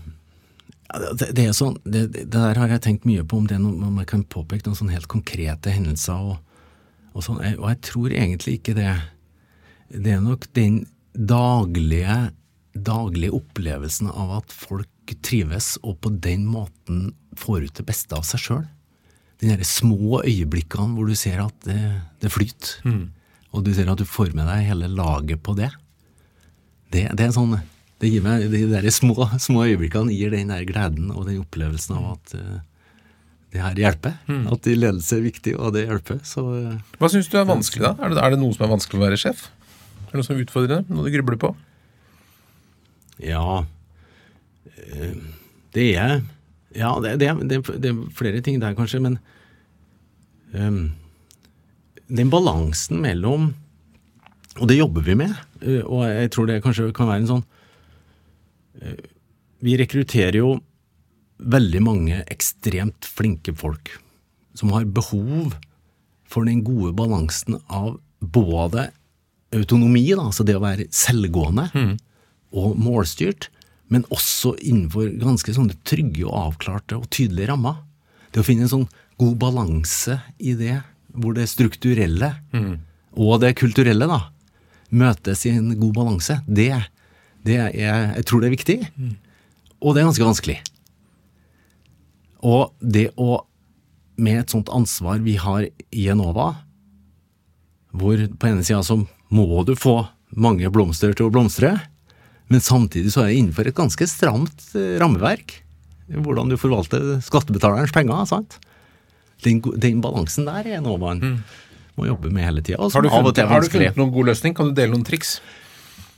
det, det, er sånn, det, det, der har jeg tenkt mye på, om det er noe, om jeg kan påpeke noen sånne helt konkrete hendelser. Og, og, sånn, og jeg tror egentlig ikke det. Det er nok den daglige, daglige opplevelsen av at folk trives, og på den måten får ut det beste av seg sjøl de små øyeblikkene hvor du ser at det, det flyter. Mm. Og du ser at du får med deg hele laget på det. Det, det er sånn det gir meg, De der små, små øyeblikkene gir den der gleden og den opplevelsen av at uh, det her hjelper. Mm. At ledelse er viktig, og det hjelper. Så, uh, Hva syns du er vanskelig, da? Er det, er det, noe som er vanskelig å være sjef? Er det noe som utfordrer deg? Noe du grubler på? Ja uh, Det er Ja, det, det, det, er flere ting der, kanskje. men um, den balansen mellom Og det jobber vi med, uh, og jeg tror det kanskje kan være en sånn uh, Vi rekrutterer jo veldig mange ekstremt flinke folk som har behov for den gode balansen av både autonomi, da, altså det å være selvgående, mm. og målstyrt, men også innenfor ganske sånne trygge og avklarte og tydelige rammer. Det å finne en sånn god balanse i det, hvor det strukturelle mm. og det kulturelle da, møtes i en god balanse, det, det er, jeg tror det er viktig. Mm. Og det er ganske vanskelig. Og det å, med et sånt ansvar vi har i Enova, hvor på ene sida så må du få mange blomster til å blomstre, men samtidig så er det innenfor et ganske stramt eh, rammeverk. Hvordan du forvalter skattebetalerens penger. sant? den, den balansen der er noe man mm. må jobbe med hele tida. Har, har, du funnet noen god løsning? Kan du dele noen triks?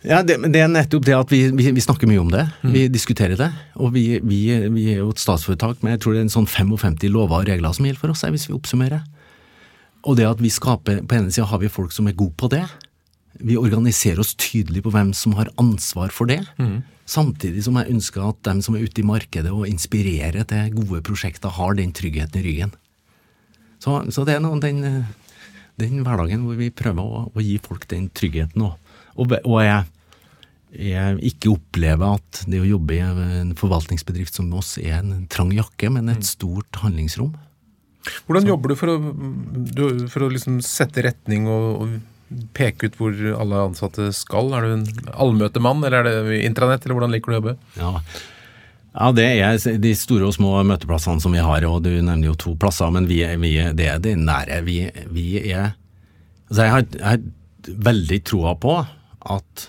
Ja, det, det, er nettopp det at vi, vi, vi snakker mye om det. Mm. Vi diskuterer det. Og vi, vi, vi, er jo et statsforetak med jeg tror det er en sånn 55 lover og regler som gjelder for oss, hvis vi oppsummerer. Og det at vi skaper På ene sida har vi folk som er gode på det. Vi organiserer oss tydelig på hvem som har ansvar for det. Mm. Samtidig som jeg ønsker at dem som er ute i markedet og inspirerer til gode prosjekter, har den tryggheten i ryggen. Så, så det er noe, den, den hverdagen hvor vi prøver å, å gi folk den tryggheten. Og, og, og jeg, jeg ikke opplever at det å jobbe i en forvaltningsbedrift som oss er en trang jakke, men et stort handlingsrom. Hvordan jobber du for å, for å liksom sette retning og, og peke ut hvor alle ansatte skal? Er du en allmøtemann, eller er det intranett, eller hvordan liker du å jobbe? Ja. ja, det er de store og små møteplassene som vi har, og du nevner jo to plasser, men vi, er- vi, er- det er de nære. Vi, vi er Altså, jeg har, jeg har veldig troa på at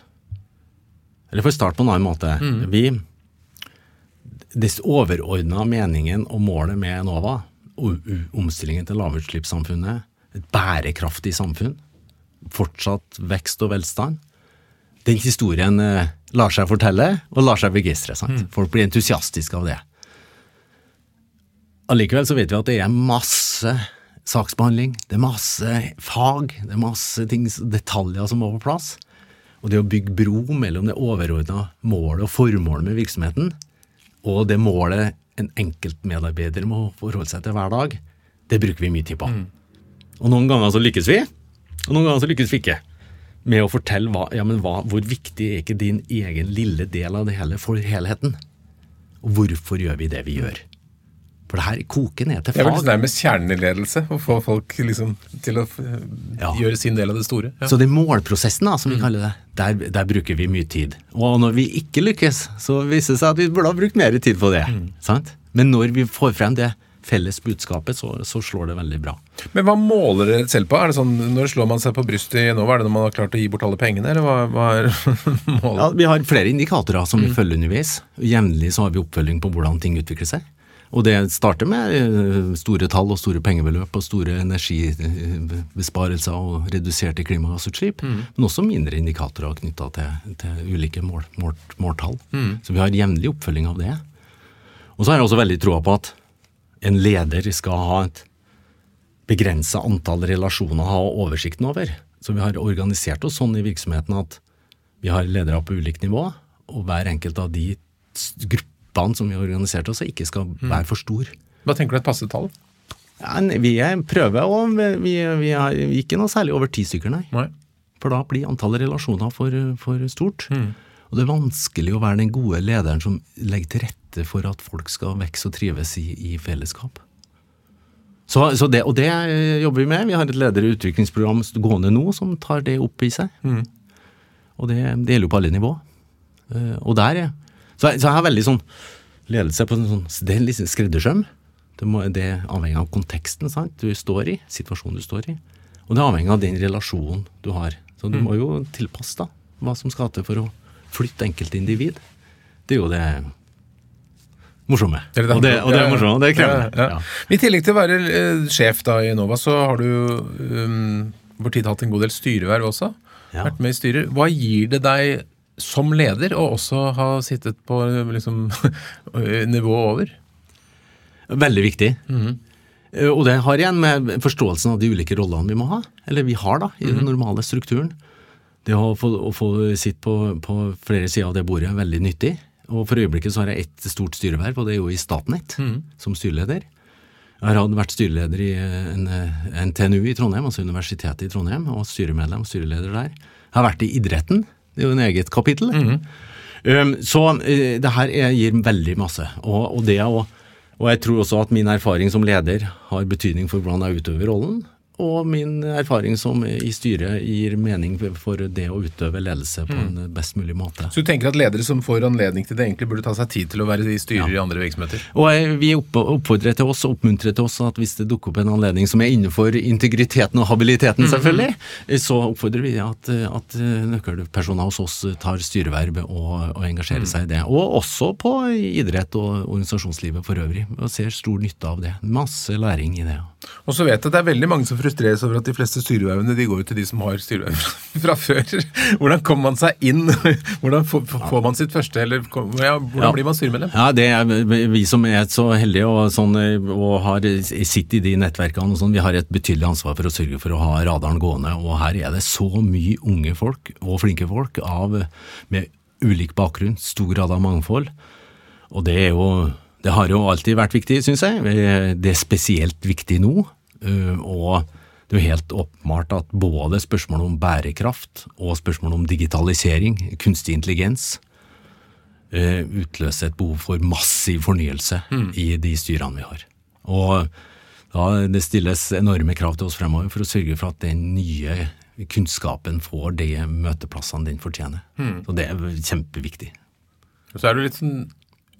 Eller for å starte på en annen måte. Vi Den overordna meningen og målet med Enova, omstillingen til lavutslippssamfunnet, et bærekraftig samfunn, fortsatt vekst og velstand, den historien eh, lar seg fortelle og lar seg begeistre. Mm. Folk blir entusiastiske av det. Allikevel så vet vi at det er masse saksbehandling, det er masse fag, det er masse ting, detaljer som må på plass. Og det å bygge bro mellom det overordna målet og formålet med virksomheten, og det målet en enkeltmedarbeider må forholde seg til hver dag, det bruker vi mye tid på. Og noen ganger så lykkes vi, og noen ganger så lykkes vi ikke. Med å fortelle hva, ja, men hva, hvor viktig er ikke din egen lille del av det hele for helheten? Og hvorfor gjør vi det vi gjør? For det her koker ned til fag. Det er vel nærmest kjerneledelse, å få folk liksom til å eh, Ja. gjøre sin del av det store. Ja. Så den målprosessen, da, som vi kaller det, der, der bruker vi mye tid. Og når vi ikke lykkes, så viser det seg at vi burde ha brukt mer tid på det. Sant? Men når vi får frem det felles budskapet, så, så slår det veldig bra. Men hva måler dere selv på? Er det sånn, Når slår man seg på brystet i Enova? Er det når man har klart å gi bort alle pengene, eller hva, hva er målet? Ja, vi har flere indikatorer som vi følger underveis. Jevnlig så har vi oppfølging på hvordan ting utvikler seg. Og det starter med eh, store tall og store pengebeløp og store energibesparelser og reduserte klimagassutslipp, men også mindre indikatorer knytta til, til ulike mål, mål, måltall. Så vi har jevnlig oppfølging av det. Og så har jeg også veldig troa på at en leder skal ha et begrensa antall relasjoner å ha oversikten over. Så vi har organisert oss sånn i virksomheten at vi har ledere på ulikt nivå, og hver enkelt av de gruppene som vi har organisert oss, ikke skal være for stor. Hva tenker du er et passe tall? Ja, vi er- prøver, og vi, vi er ikke noe særlig over ti stykker, nei. Nei. For da blir antallet relasjoner for, for stort. Og det er vanskelig å være den gode lederen som legger til rette for at folk skal vokse og trives i, i fellesskap. Så, så det, og det eh, jobber vi med. Vi har et leder- og utviklingsprogram gående nå som tar det opp i seg. Og det, det gjelder jo på alle nivå. Eh, og der er så, jeg- så jeg har veldig sånn ledelse på en sånn Det er litt skreddersøm. Det, må, det er avhengig av konteksten sant? du står i, situasjonen du står i. Og det er avhengig av den relasjonen du har. Så du må jo tilpasse da, hva som skal til for å flytte enkeltindivid. Det er jo det morsomme. Det det, og, det, og det er morsomt, og det er krevende. Ja, ja. I tillegg til å være uh, sjef da i Nova, så har du um, over tid hatt en god del styreverv også. Ja. Vært med i styrer. Hva gir det deg som leder å også ha sittet på liksom, nivået over? Veldig viktig. Eh, Og det har igjen med forståelsen av de ulike rollene vi må ha, eller vi har da, i den normale strukturen. Det å få, å få sitte på, på flere sider av det bordet er veldig nyttig. Og for øyeblikket så har jeg ett stort styreverv, og det er jo i Statnett, som styreleder. Jeg har vært styreleder i en, en TNU i Trondheim, altså Universitetet i Trondheim, og styremedlem og styreleder der. Jeg har vært i idretten, det er jo en eget kapittel. Um, så uh, det her er, gir veldig masse. Og, og, det og, og jeg tror også at min erfaring som leder har betydning for hvordan jeg utøver rollen. Og min erfaring som i styret gir mening for det å utøve ledelse på en best mulig måte. Så du tenker at ledere som får anledning til det, egentlig burde ta seg tid til å være i styrer i andre virksomheter? Og jeg- vi oppfordrer til oss og oppmuntrer til oss at hvis det dukker opp en anledning som er innenfor integriteten og habiliteten, selvfølgelig, så oppfordrer vi at, at nøkkelpersoner hos oss tar styreverv og, og engasjerer seg i det. Og også på idrett og organisasjonslivet for øvrig. Og ser stor nytte av det. Masse læring i det. Og så vet jeg at det er veldig mange som frustreres over at de fleste styrevervene de går jo til de som har styreverv fra før. Hvordan kommer man seg inn? Hvordan får, man sitt første, eller ja, hvordan Ja. blir man styremedlem? Ja, det er vi som er så heldige og, sånn, og har sitter i de nettverkene og sånn, vi har et betydelig ansvar for å sørge for å ha radaren gående. Og her er det så mye unge folk og flinke folk av, med ulik bakgrunn, stor grad av mangfold. Og det er jo Det har jo alltid vært viktig, syns jeg. Det er spesielt viktig nå. Øh, Og det er jo helt åpenbart at både spørsmålet om bærekraft og spørsmålet om digitalisering, kunstig intelligens, eh, utløser et behov for massiv fornyelse i de styrene vi har. Og da det stilles enorme krav til oss fremover for å sørge for at den nye kunnskapen får de møteplassene den fortjener. Så det er kjempeviktig. Og så er det litt sånn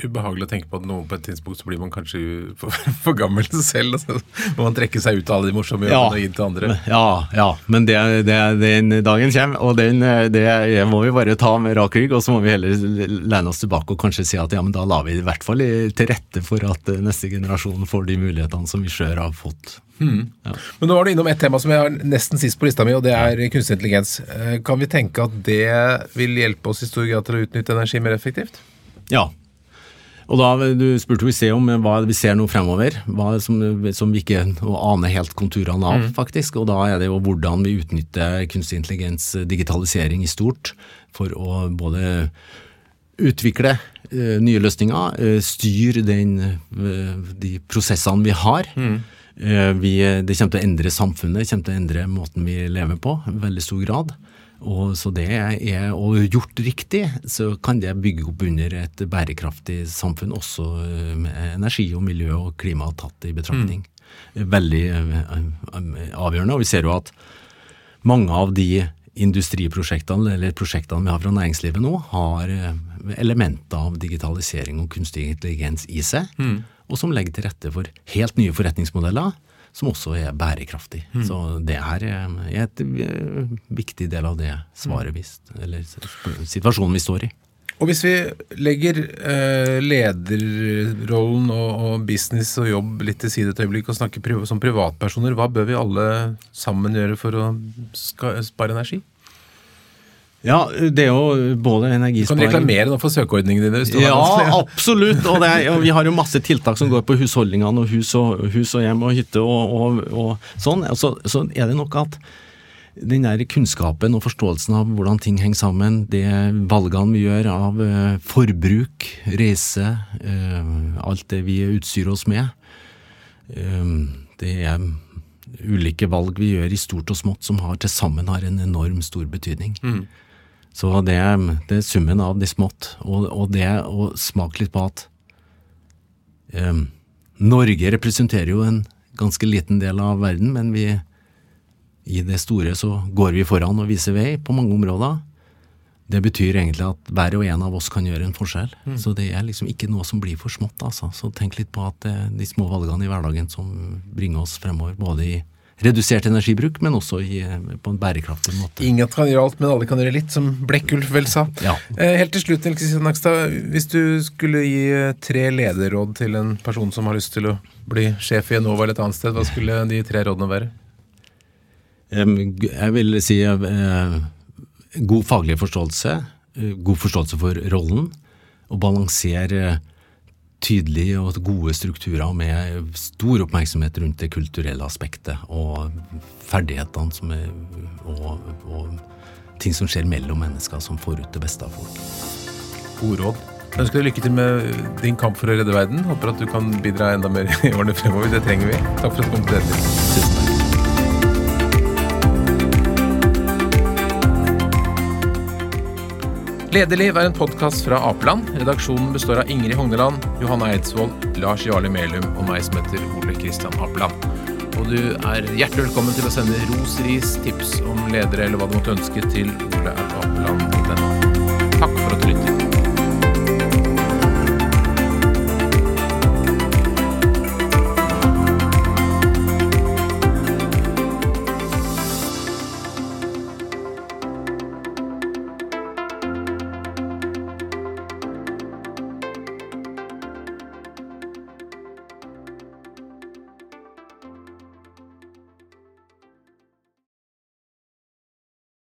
ubehagelig å tenke på at noen på et tidspunkt så blir man kanskje for, for gammel selv. Og så må man trekke seg ut av alle de morsomme jobbene og gi til andre. Ja, ja, men det, det, den dagen kommer, og den, det må vi bare ta med rak rygg. Og så må vi heller lene oss tilbake og kanskje si at ja, men da la vi i hvert fall til rette for at neste generasjon får de mulighetene som vi sjøl har fått. Mm. Ja. Men nå var du innom et tema som jeg har nesten sist på lista mi, og det er kunstig intelligens. Kan vi tenke at det vil hjelpe oss i stor grad til å utnytte energi mer effektivt? Ja, og da, Du spurte vi se om hva vi ser noe fremover, som, som vi ikke aner helt konturene av. Mm. faktisk, og Da er det jo hvordan vi utnytter kunstig intelligens, digitalisering i stort, for å både utvikle uh, nye løsninger, uh, styre den, uh, de prosessene vi har. Mm. Vi, det kommer til å endre samfunnet, det kommer til å endre måten vi lever på i veldig stor grad. Og så det er, og gjort riktig, så kan det bygge opp under et bærekraftig samfunn, også med energi og miljø og klima tatt i betraktning. Mm. Veldig avgjørende. Og vi ser jo at mange av de industriprosjektene eller prosjektene vi har fra næringslivet nå, har elementer av digitalisering og kunstig intelligens i seg, mm. og som legger til rette for helt nye forretningsmodeller som også er bærekraftig. Mm. Så det er et viktig del av det svaret vi, eller situasjonen vi står i. Og hvis vi legger eh, lederrollen og, og, business og jobb litt til side et øyeblikk og snakker priv som privatpersoner, hva bør vi alle sammen gjøre for å spare energi? Ja, det er jo både energisparing Kan du reklamere nå for søkeordningene dine? Ja, absolutt. Og, er, og, vi har jo masse tiltak som går på husholdningene og hus og, hus og hjem og hytte og, og, og sånn. Så, så, er det nok at den der kunnskapen og forståelsen av hvordan ting henger sammen, det valgene vi gjør av uh, forbruk, reise, uh, alt det vi utstyrer oss med, uh, det er ulike valg vi gjør i stort og smått som har til sammen har en enorm stor betydning. Mm. Så det, det, er summen av de smått, og, og det å smake litt på at um, Norge representerer jo en ganske liten del av verden, men vi, i det store så går vi foran og viser vei på mange områder. Det betyr egentlig at hver og en av oss kan gjøre en forskjell. Mm. Så det er liksom ikke noe som blir for smått. altså. Så tenk litt på at det er de små valgene i hverdagen som bringer oss fremover, både i redusert energibruk, men også i, på en bærekraftig måte. Ingen kan gjøre alt, men alle kan gjøre litt, som Blekkulf vel sa. Ja. Eh, helt til slutt, hvis du skulle gi eh, tre lederråd til en person som har lyst til å bli sjef i Enova eller et annet sted, hva skulle de tre rådene være? Jeg vil si eh, god faglig forståelse, god forståelse for rollen, og balansere tydelige og gode strukturer med stor oppmerksomhet rundt det kulturelle aspektet og ferdighetene som er, og, og, ting som skjer mellom mennesker som får ut det beste av folk. God råd. Jeg ønsker deg lykke til med din kamp for å redde verden. Håper at du kan bidra enda mer i årene fremover. Det trenger vi. Takk for at du kom til dette. Lederliv er en podkast fra Apeland. Redaksjonen består av Ingrid Hogneland, Johanne Eidsvoll, Lars Jarle Melum og meg som heter Ole Kristian Apeland. Og du er hjertelig velkommen til å sende ros, ris, tips om ledere eller hva du måtte ønske til oleapeland.no.